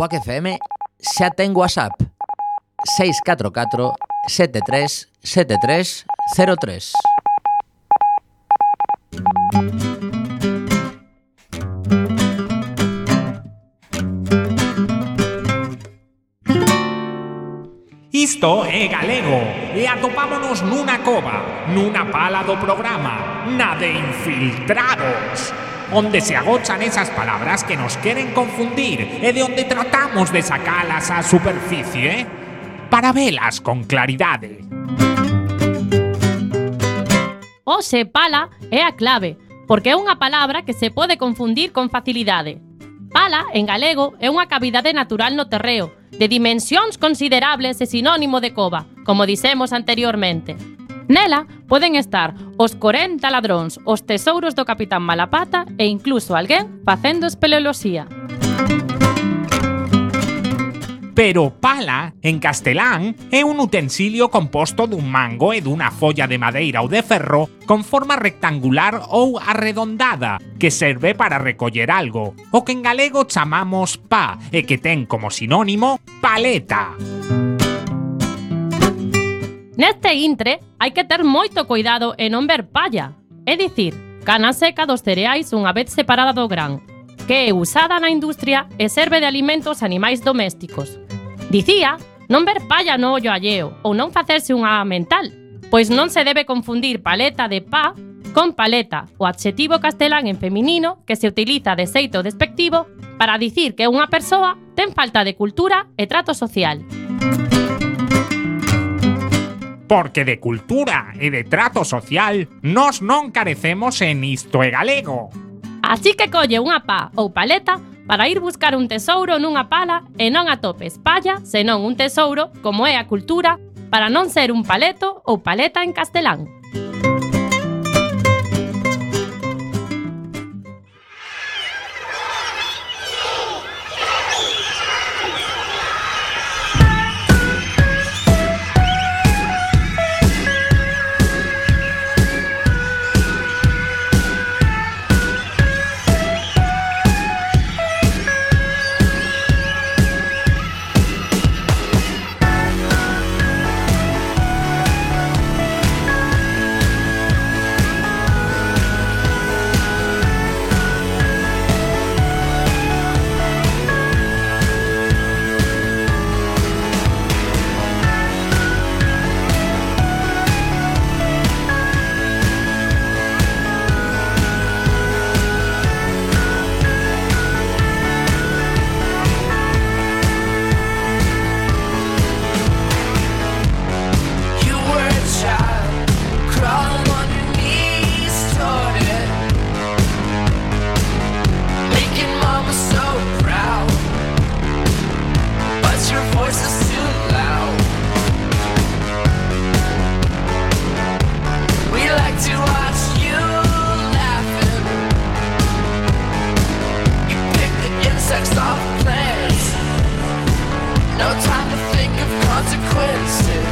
Quack FM xa ten WhatsApp 644 73 73 03 Isto é galego e atopámonos nunha cova, nunha pala do programa, na de infiltrados onde se agochan esas palabras que nos queren confundir e de onde tratamos de sacalas á superficie ¿eh? para velas con claridade. ¿eh? O oh, sepala é a clave, porque é unha palabra que se pode confundir con facilidade. Pala, en galego, é unha cavidade natural no terreo, de dimensións considerables e sinónimo de cova, como dixemos anteriormente. Nela poden estar os 40 ladróns, os tesouros do Capitán Malapata e incluso alguén facendo espeleoloxía. Pero pala, en castelán, é un utensilio composto dun mango e dunha folla de madeira ou de ferro con forma rectangular ou arredondada, que serve para recoller algo, o que en galego chamamos pa e que ten como sinónimo paleta. Neste intre, hai que ter moito cuidado e non ver palla, é dicir, cana seca dos cereais unha vez separada do gran, que é usada na industria e serve de alimentos a animais domésticos. Dicía non ver palla no ollo alleo ou non facerse unha mental, pois non se debe confundir paleta de pa con paleta, o adxetivo castelán en feminino que se utiliza de xeito despectivo para dicir que unha persoa ten falta de cultura e trato social porque de cultura e de trato social nos non carecemos en isto e galego. Así que colle unha pá ou paleta para ir buscar un tesouro nunha pala e non atopes palla, senón un tesouro, como é a cultura, para non ser un paleto ou paleta en castelán. consequences.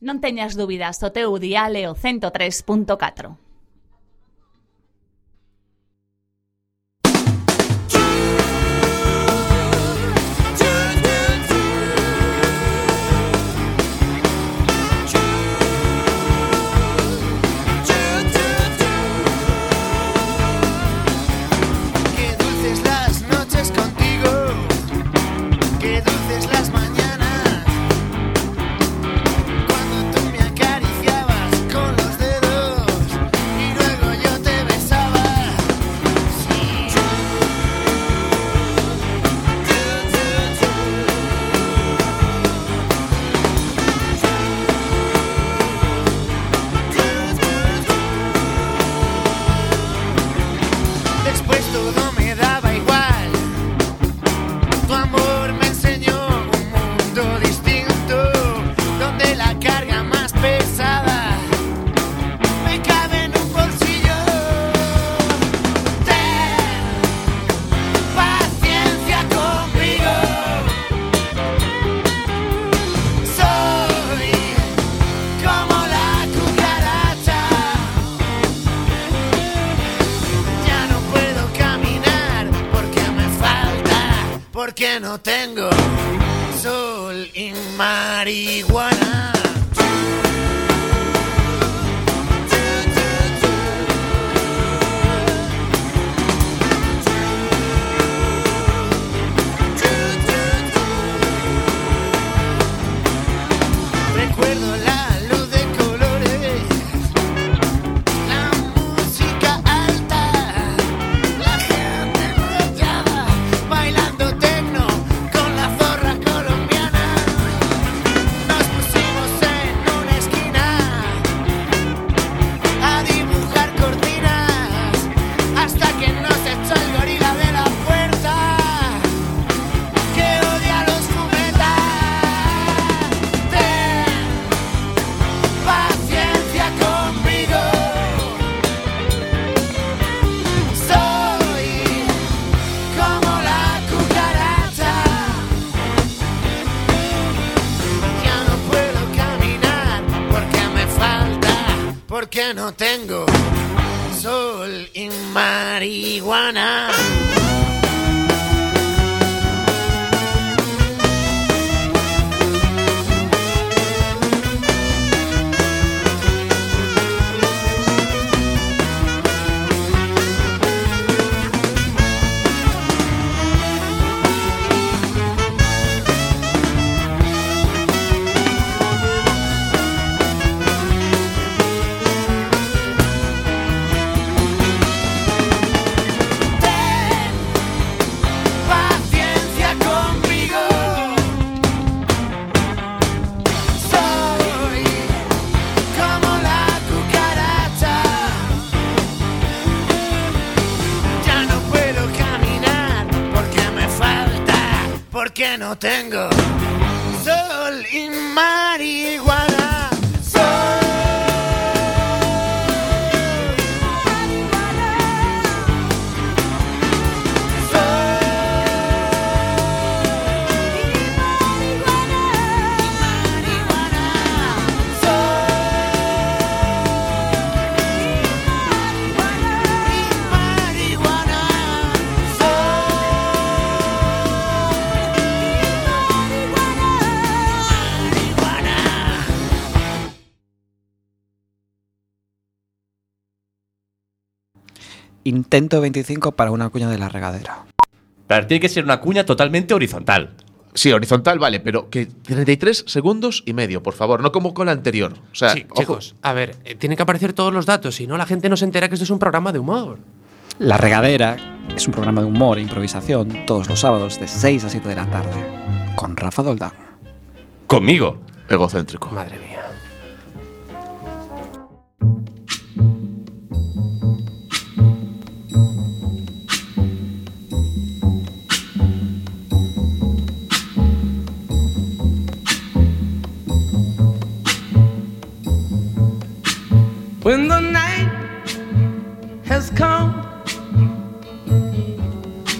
Non teñas dúbidas, o teu dial é o 103.4. no tengo. Sol y Intento 25 para una cuña de la regadera. Pero tiene que ser una cuña totalmente horizontal. Sí, horizontal, vale, pero que 33 segundos y medio, por favor, no como con la anterior. O sea, Sí, ojo. chicos, a ver, eh, tienen que aparecer todos los datos, si no la gente no se entera que esto es un programa de humor. La regadera es un programa de humor e improvisación todos los sábados de 6 a 7 de la tarde. Con Rafa Doldán. Conmigo. Egocéntrico. Madre mía.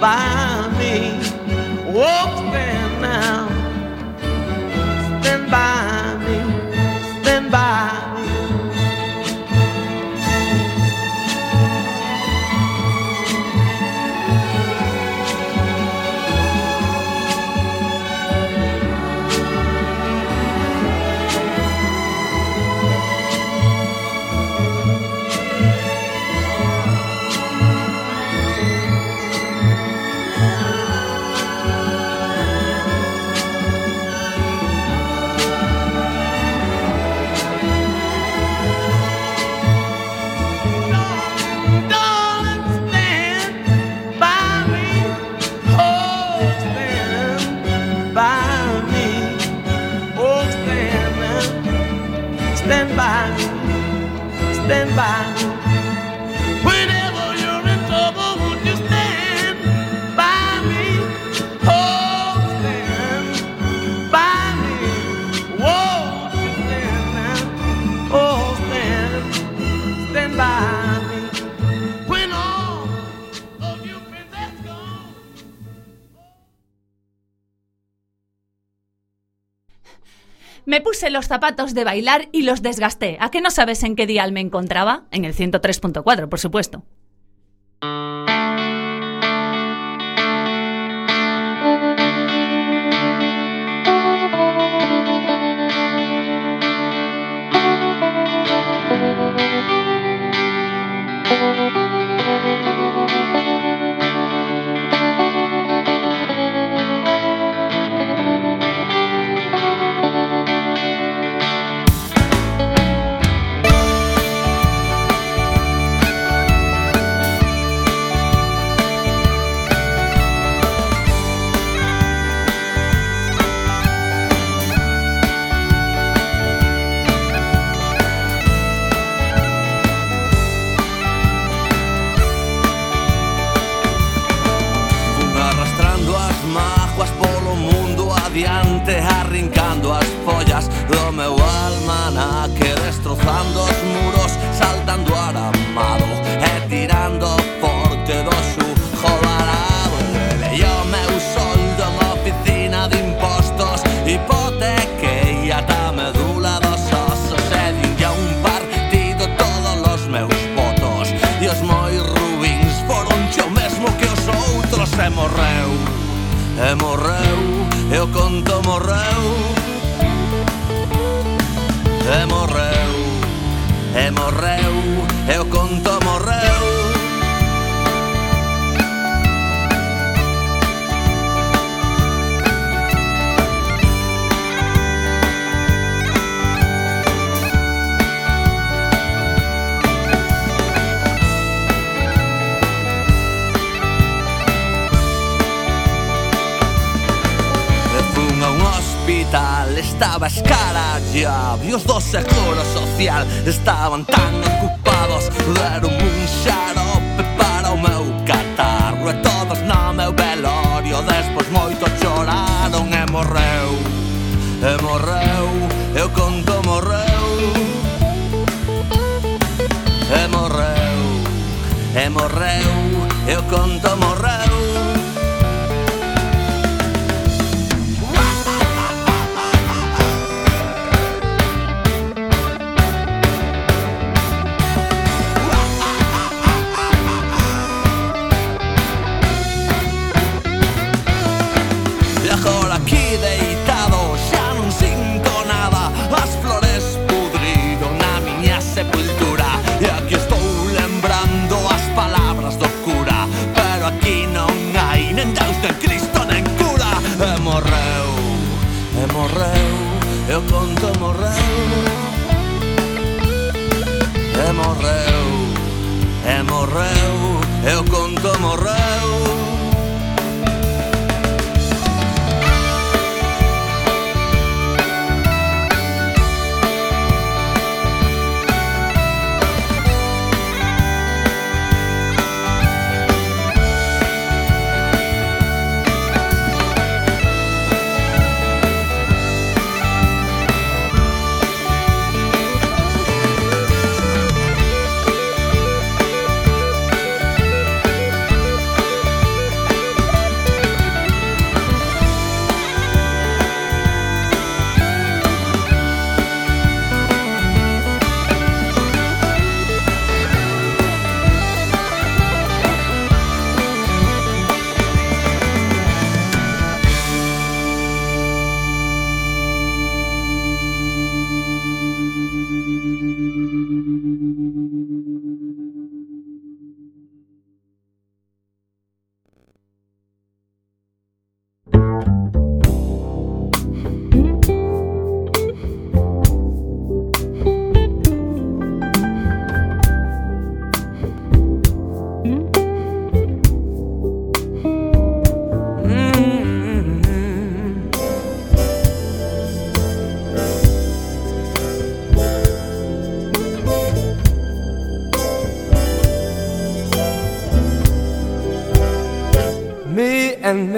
by me. Oh, by me. Oh, stand, stand by me, stand by me. Me puse los zapatos de bailar y los desgasté. ¿A qué no sabes en qué dial me encontraba? En el 103.4, por supuesto. socios do Seguro Social Estaban tan ocupados. Deron un xarope para o meu catarro E todos no meu velorio. Despois moito choraron e morreu E morreu.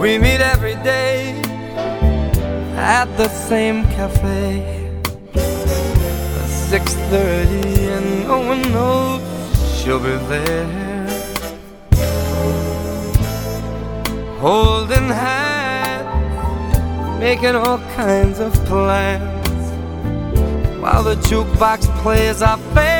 We meet every day at the same cafe. 6:30 and no one knows she'll be there. Holding hands, making all kinds of plans while the jukebox plays our favorite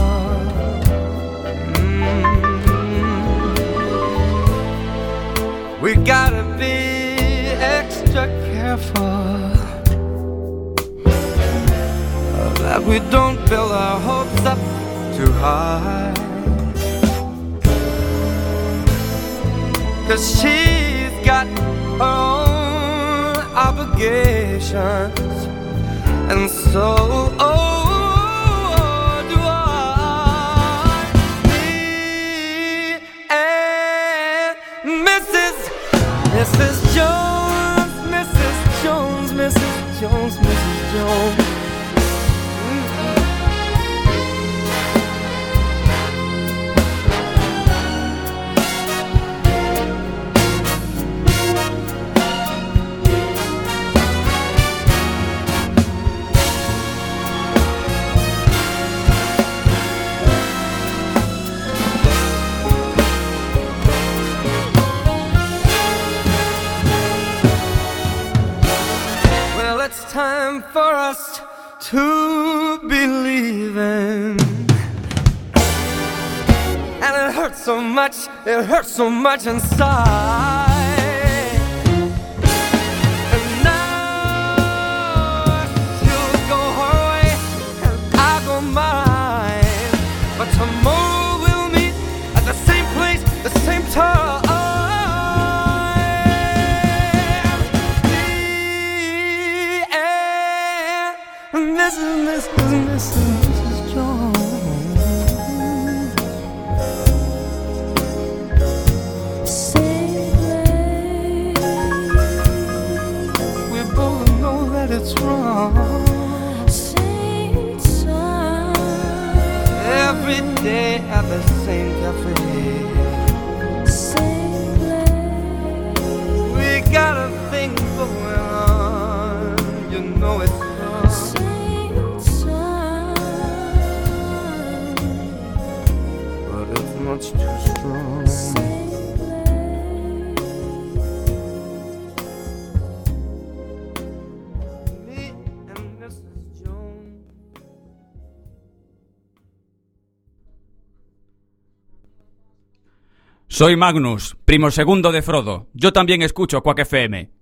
We gotta be extra careful that we don't build our hopes up too high. Cause she's got her own obligations, and so oh, Mrs. Jones, much, it hurts so much inside. Soy Magnus, primo segundo de Frodo. Yo también escucho Quack FM.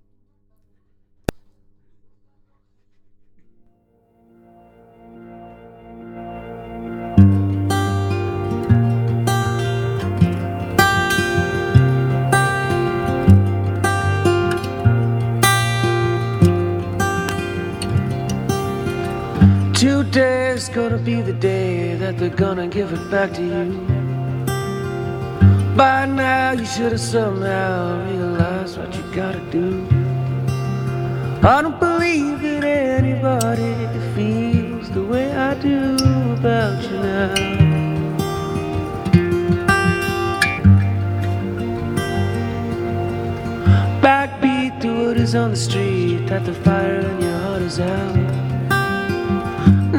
Today's gonna be the day that they're gonna give it back to you. By now, you should have somehow realized what you gotta do. I don't believe that anybody feels the way I do about you now. Backbeat to what is on the street, that the fire in your heart is out.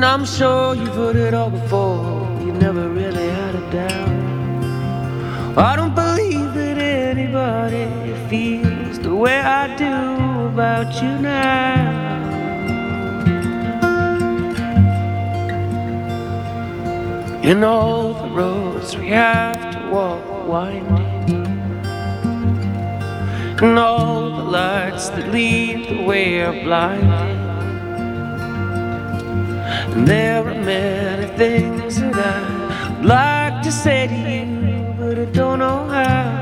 And I'm sure you've heard it all before, you've never really had a doubt. I don't believe that anybody feels the way I do about you now. In all the roads we have to walk winding, and all the lights that lead the way are blinding. And there are many things that I'd like to say to you, but I don't know how.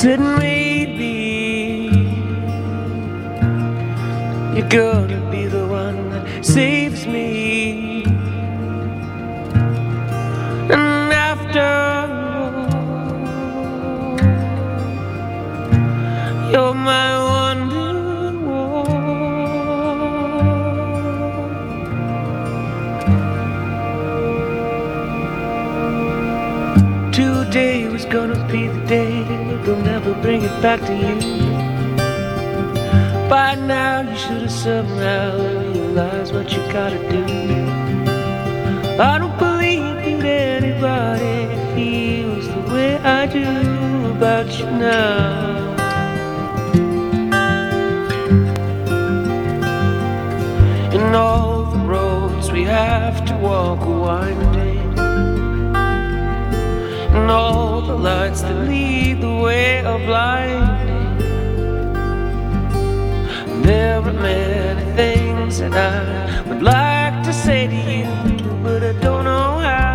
Said maybe you're gonna be the one that saves gonna be the day they'll never bring it back to you. By now you should have somehow realized what you gotta do. I don't believe that anybody feels the way I do about you now. And all the roads we have to walk are winding and all lights that lead the way are blinding. There are many things that I would like to say to you, but I don't know how.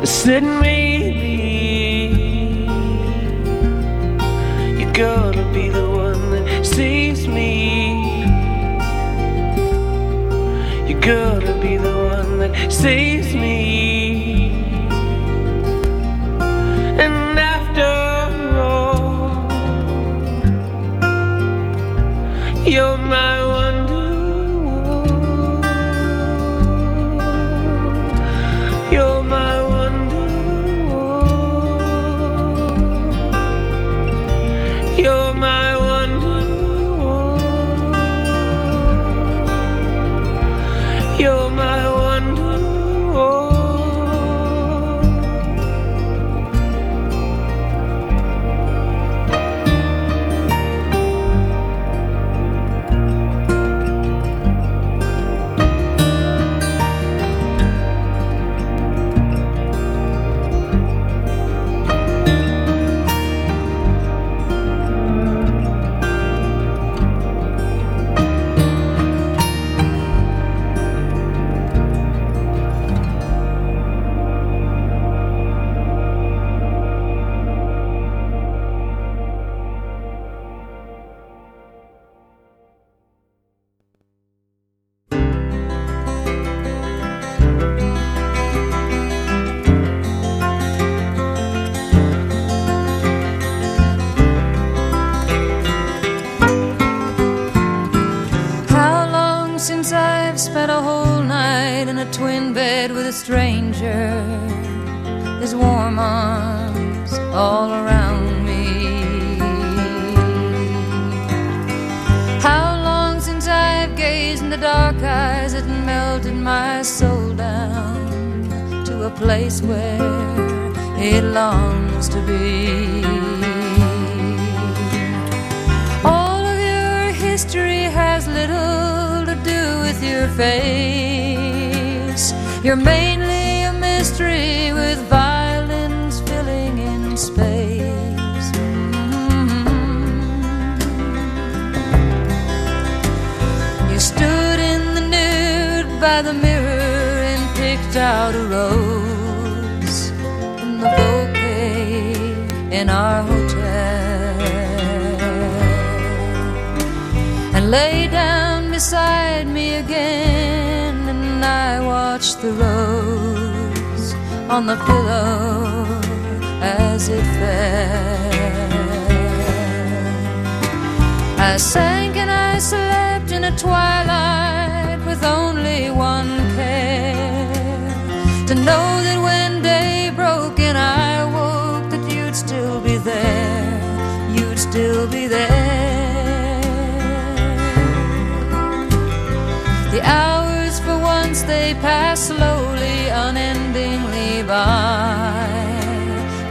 I said maybe you're gonna be the one that saves me. You're gonna be the saves me. Face. You're mainly a mystery with violins filling in space. Mm-hmm. You stood in the nude by the mirror and picked out a rose in the bouquet in our hotel and lay down beside me again Watched the rose on the pillow as it fell. I sank and I slept in a twilight pass slowly unendingly by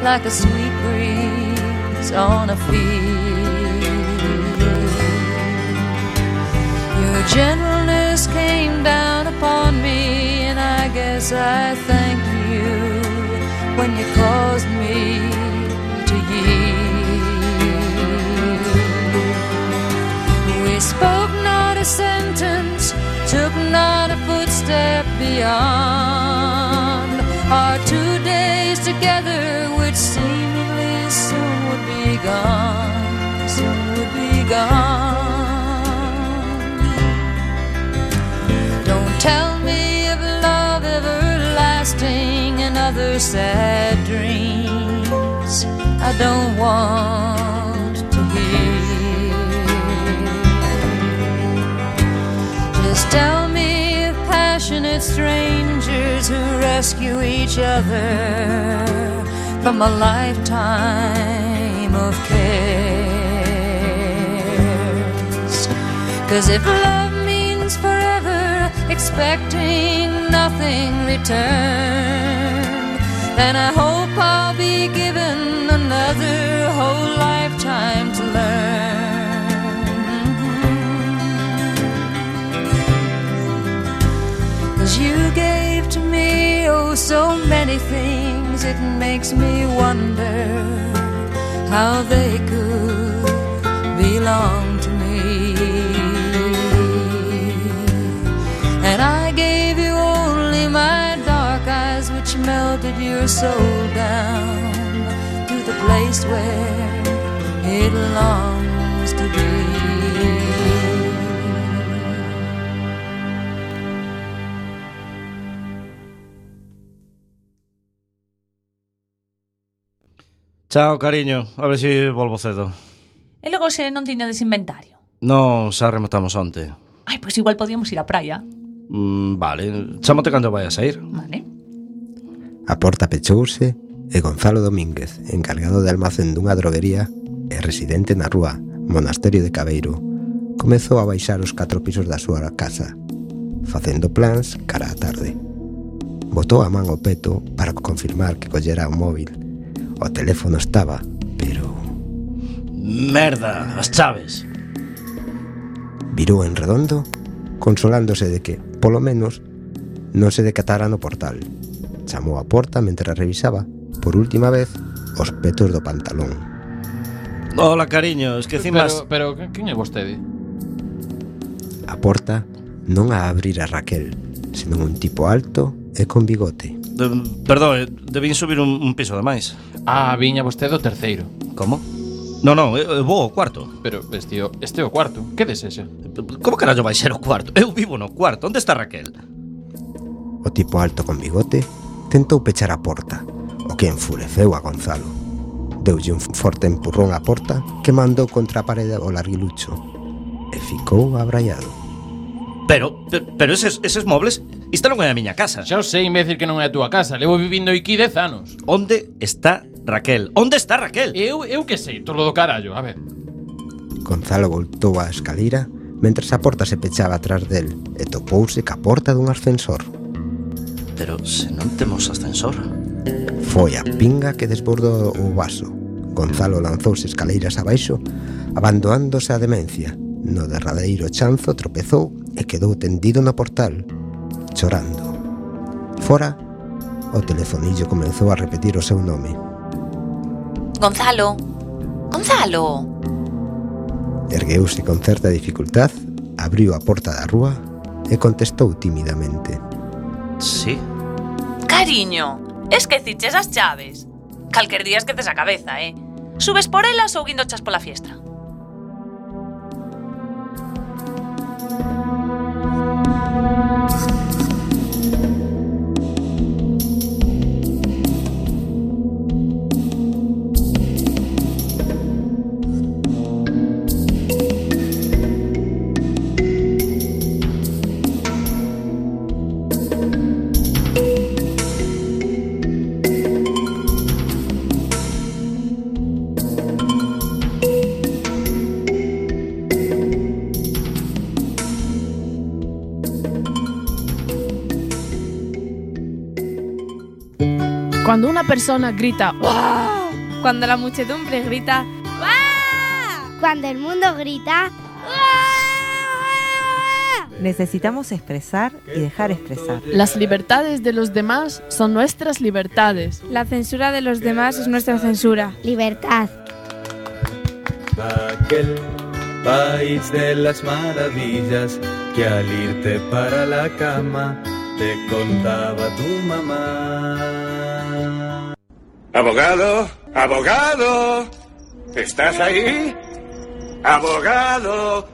like a sweet breeze on a field Your gentleness came down upon me, and I guess I thank you when you caused me to yield. We spoke not a sentence, footstep beyond our two days together, which seemingly soon would be gone, soon would be gone. Don't tell me of love everlasting and other sad dreams. I don't want passionate strangers who rescue each other from a lifetime of cares. Cause if love means forever expecting nothing return, then I hope I'll be given another you gave to me oh so many things, it makes me wonder how they could belong to me. And I gave you only my dark eyes, which melted your soul down to the place where it longs to be. Chao, cariño. A ver se si volvo cedo. E logo se non tiñades inventario. Non, xa rematamos onte. Ai, pois igual podíamos ir á praia. Mm, vale, chámate cando vayas a ir. Vale. A porta pechouse e Gonzalo Domínguez, encargado de almacén dunha droguería e residente na rúa Monasterio de Cabeiro, comezou a baixar os catro pisos da súa casa, facendo plans cara á tarde. Botou a man ao peto para confirmar que collera o móvil O teléfono estaba, pero... Merda, as chaves. Virou en redondo, consolándose de que, polo menos, non se decatara no portal. Chamou a porta mentre revisaba, por última vez, os petos do pantalón. Hola, cariño, esquecín. Pero, pero, quen é vostede? A porta non a abrir a Raquel, senón un tipo alto e con bigote de, perdón, eh, debín subir un, un piso de máis. Ah, viña vostede o terceiro. Como? No, no, eu vou ao cuarto. Pero, vestido, este é o cuarto. Que desexa? Como carallo vai ser o cuarto? Eu vivo no cuarto. Onde está Raquel? O tipo alto con bigote tentou pechar a porta, o que enfureceu a Gonzalo. Deulle un forte empurrón á porta que mandou contra a parede o larguilucho e ficou abraiado. Pero, pero eses, eses mobles Isto non é a miña casa. Xa o sei, imbécil, que non é a túa casa. Levo vivindo aquí 10 anos. Onde está Raquel? Onde está Raquel? Eu, eu que sei, todo do carallo, a ver. Gonzalo voltou á escalira Mentres a porta se pechaba atrás del E topouse ca porta dun ascensor. Pero se non temos ascensor? Foi a pinga que desbordou o vaso. Gonzalo lanzouse escaleiras abaixo Abandonándose a demencia. No derradeiro chanzo tropezou e quedou tendido na portal, chorando. Fora, o telefonillo comenzou a repetir o seu nome. Gonzalo! Gonzalo! Ergueuse con certa dificultad, abriu a porta da rúa e contestou tímidamente. Sí. Cariño, esqueciches as chaves. Calquer día esqueces a cabeza, eh? Subes por elas ou guindochas pola fiestra. Cuando una persona grita ¡Wow! Cuando la muchedumbre grita Cuando el mundo grita. Necesitamos expresar y dejar expresar. Las libertades de los demás son nuestras libertades. La censura de los demás es nuestra censura. Libertad. Aquel país de las maravillas que al irte para la cama te contaba tu mamá. Abogado, abogado, ¿estás ahí? Abogado.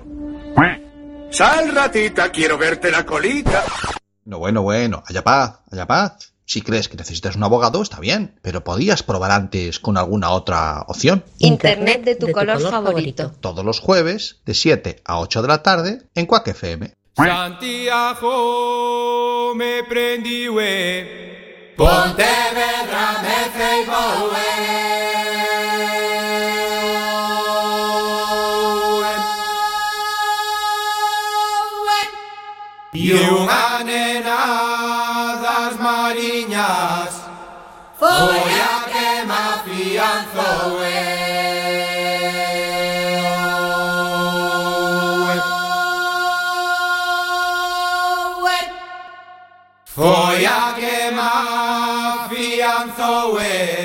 Sal, ratita, quiero verte la colita. No, bueno, bueno, haya paz, haya paz. Si crees que necesitas un abogado, está bien, pero podías probar antes con alguna otra opción. Internet de tu, color, favorito. Todos los jueves, de 7 a 8 de la tarde, en Quack FM. Santiago me prendiue Pontevedra mece e volve afianzou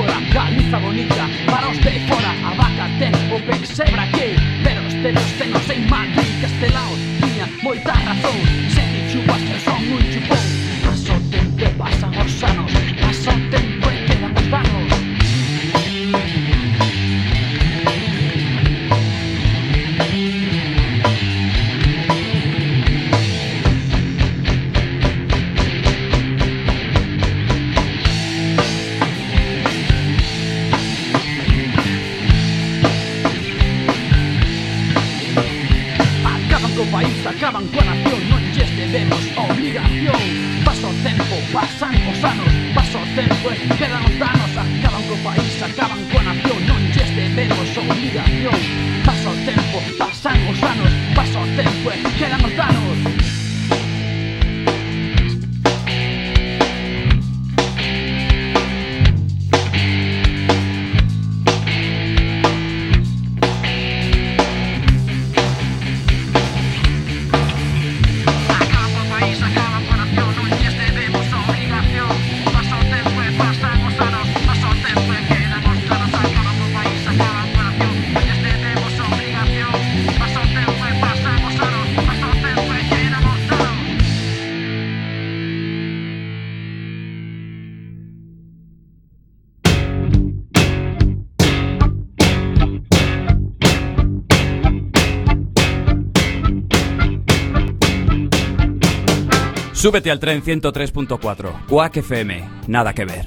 fuga, Galiza bonita Para os de fora, a vaca ten o pexebra que Pero os tenos tenos en Madrid, Castelao Súbete al tren 103.4. Quack FM. Nada que ver.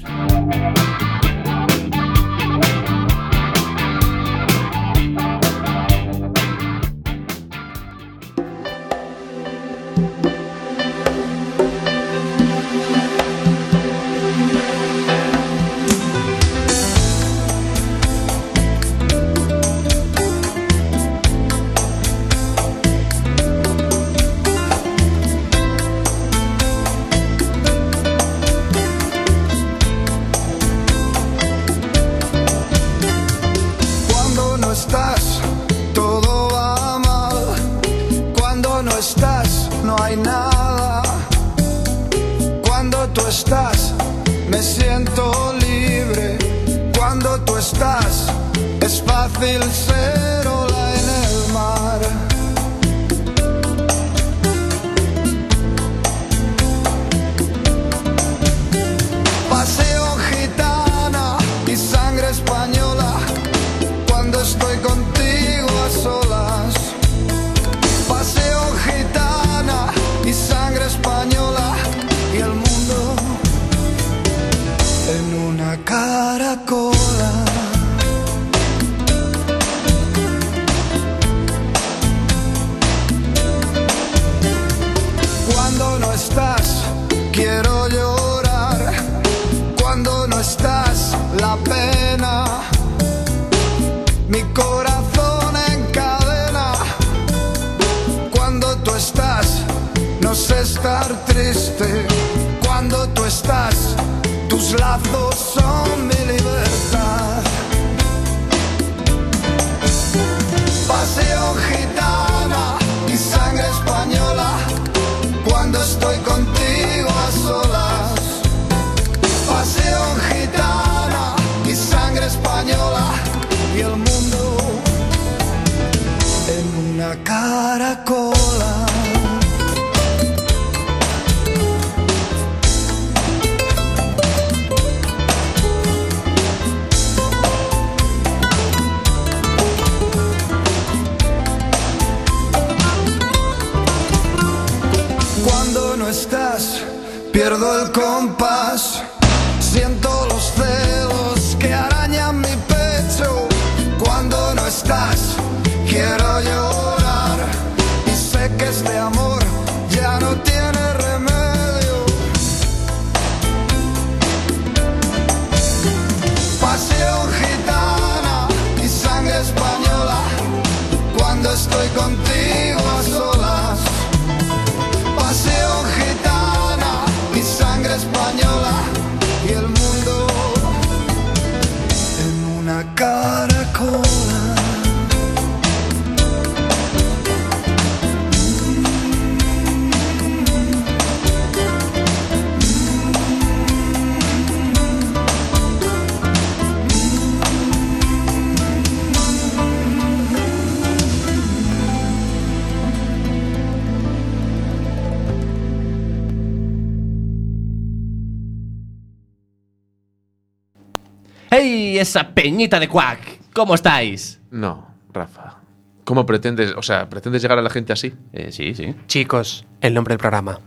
Esa peñita de Quack! ¿Cómo estáis? No, Rafa. ¿Cómo pretendes, o sea, pretendes llegar a la gente así? Eh, sí, sí. Chicos, el nombre del programa.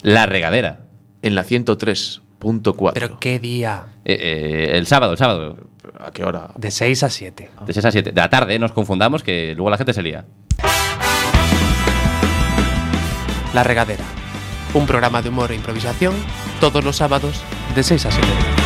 La regadera. En la 103.4. ¿Pero qué día? Eh, eh, el sábado, el sábado. ¿A qué hora? De 6 a 7. De 6 a 7. De la tarde, nos confundamos, que luego la gente se lía. La regadera. un programa de humor e improvisación todos los sábados de 6 a 7.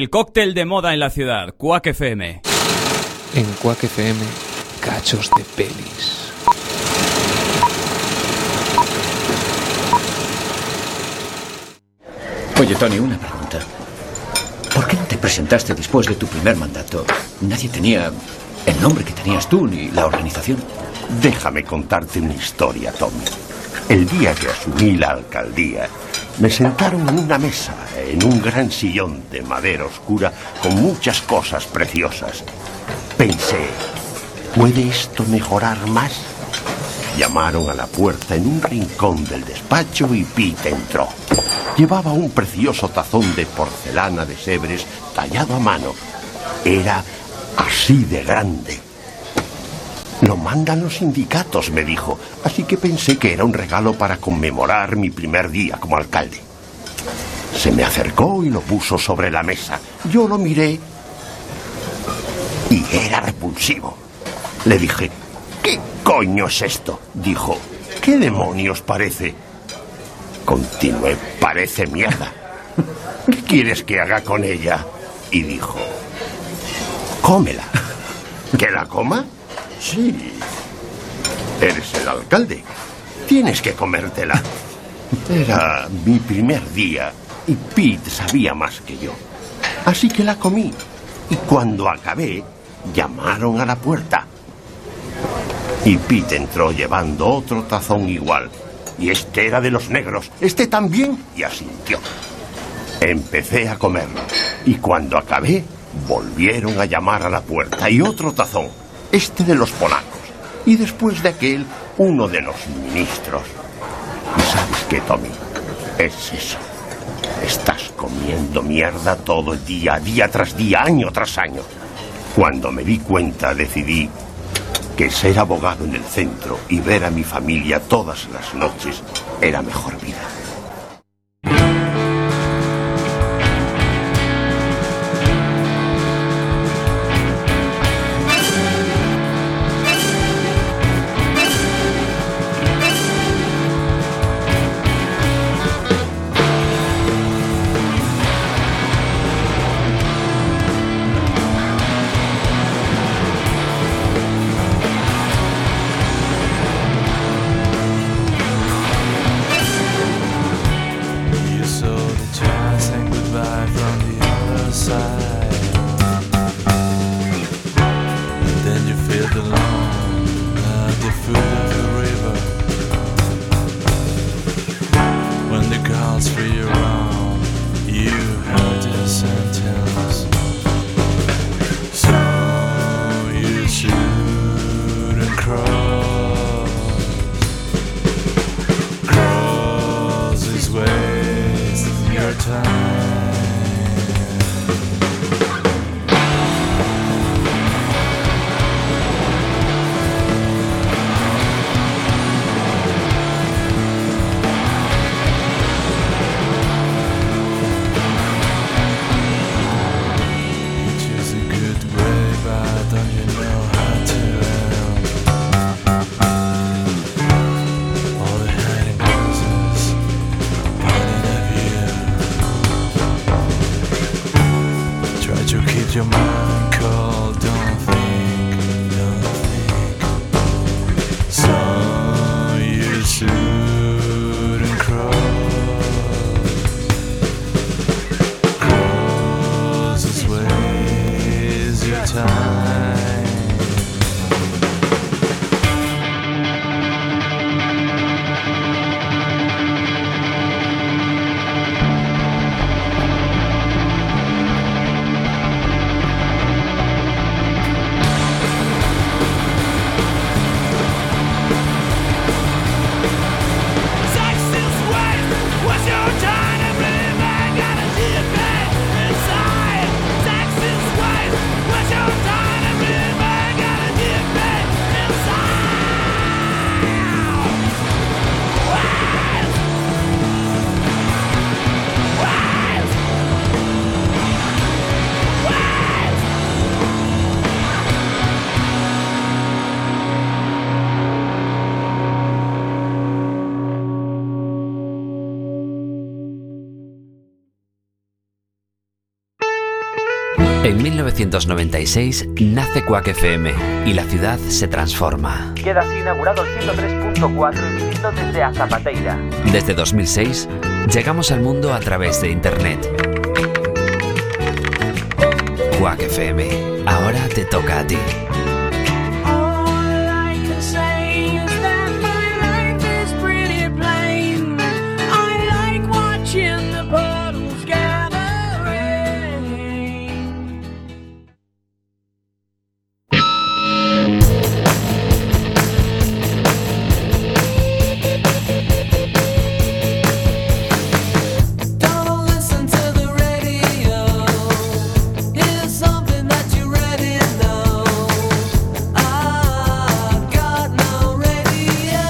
El cóctel de moda en la ciudad, Quack FM. En Quack FM, cachos de pelis. Oye, Tony, una pregunta. ¿Por qué no te presentaste después de tu primer mandato? Nadie tenía el nombre que tenías tú ni la organización. Déjame contarte una historia, Tommy. El día que asumí la alcaldía, me sentaron en una mesa, en un gran sillón de madera oscura, con muchas cosas preciosas. Pensé, ¿puede esto mejorar más? Llamaron a la puerta en un rincón del despacho y Pete entró. Llevaba un precioso tazón de porcelana de Sebres tallado a mano. Era así de grande. Lo mandan los sindicatos, me dijo, así que pensé que era un regalo para conmemorar mi primer día como alcalde. Se me acercó y lo puso sobre la mesa. Yo lo miré y era repulsivo. Le dije, ¿qué coño es esto? Dijo, ¿qué demonios parece? Continué, parece mierda. ¿Qué quieres que haga con ella? Y dijo, cómela. ¿Que la coma? Sí. Eres el alcalde. Tienes que comértela. Era mi primer día y Pete sabía más que yo. Así que la comí. Y cuando acabé, llamaron a la puerta. Y Pete entró llevando otro tazón igual. Y este era de los negros. Este también. Y asintió. Empecé a comerlo. Y cuando acabé, volvieron a llamar a la puerta. Y otro tazón. Este de los polacos. Y después de aquel, uno de los ministros. ¿Y sabes qué, Tommy? Es eso. Estás comiendo mierda todo el día, día tras día, año tras año. Cuando me di cuenta, decidí que ser abogado en el centro y ver a mi familia todas las noches era mejor vida. 1996 nace Quack FM y la ciudad se transforma. Queda así inaugurado el 103.4 emitiendo desde a Zapateira. Desde 2006 llegamos al mundo a través de Internet. Quack FM, ahora te toca a ti.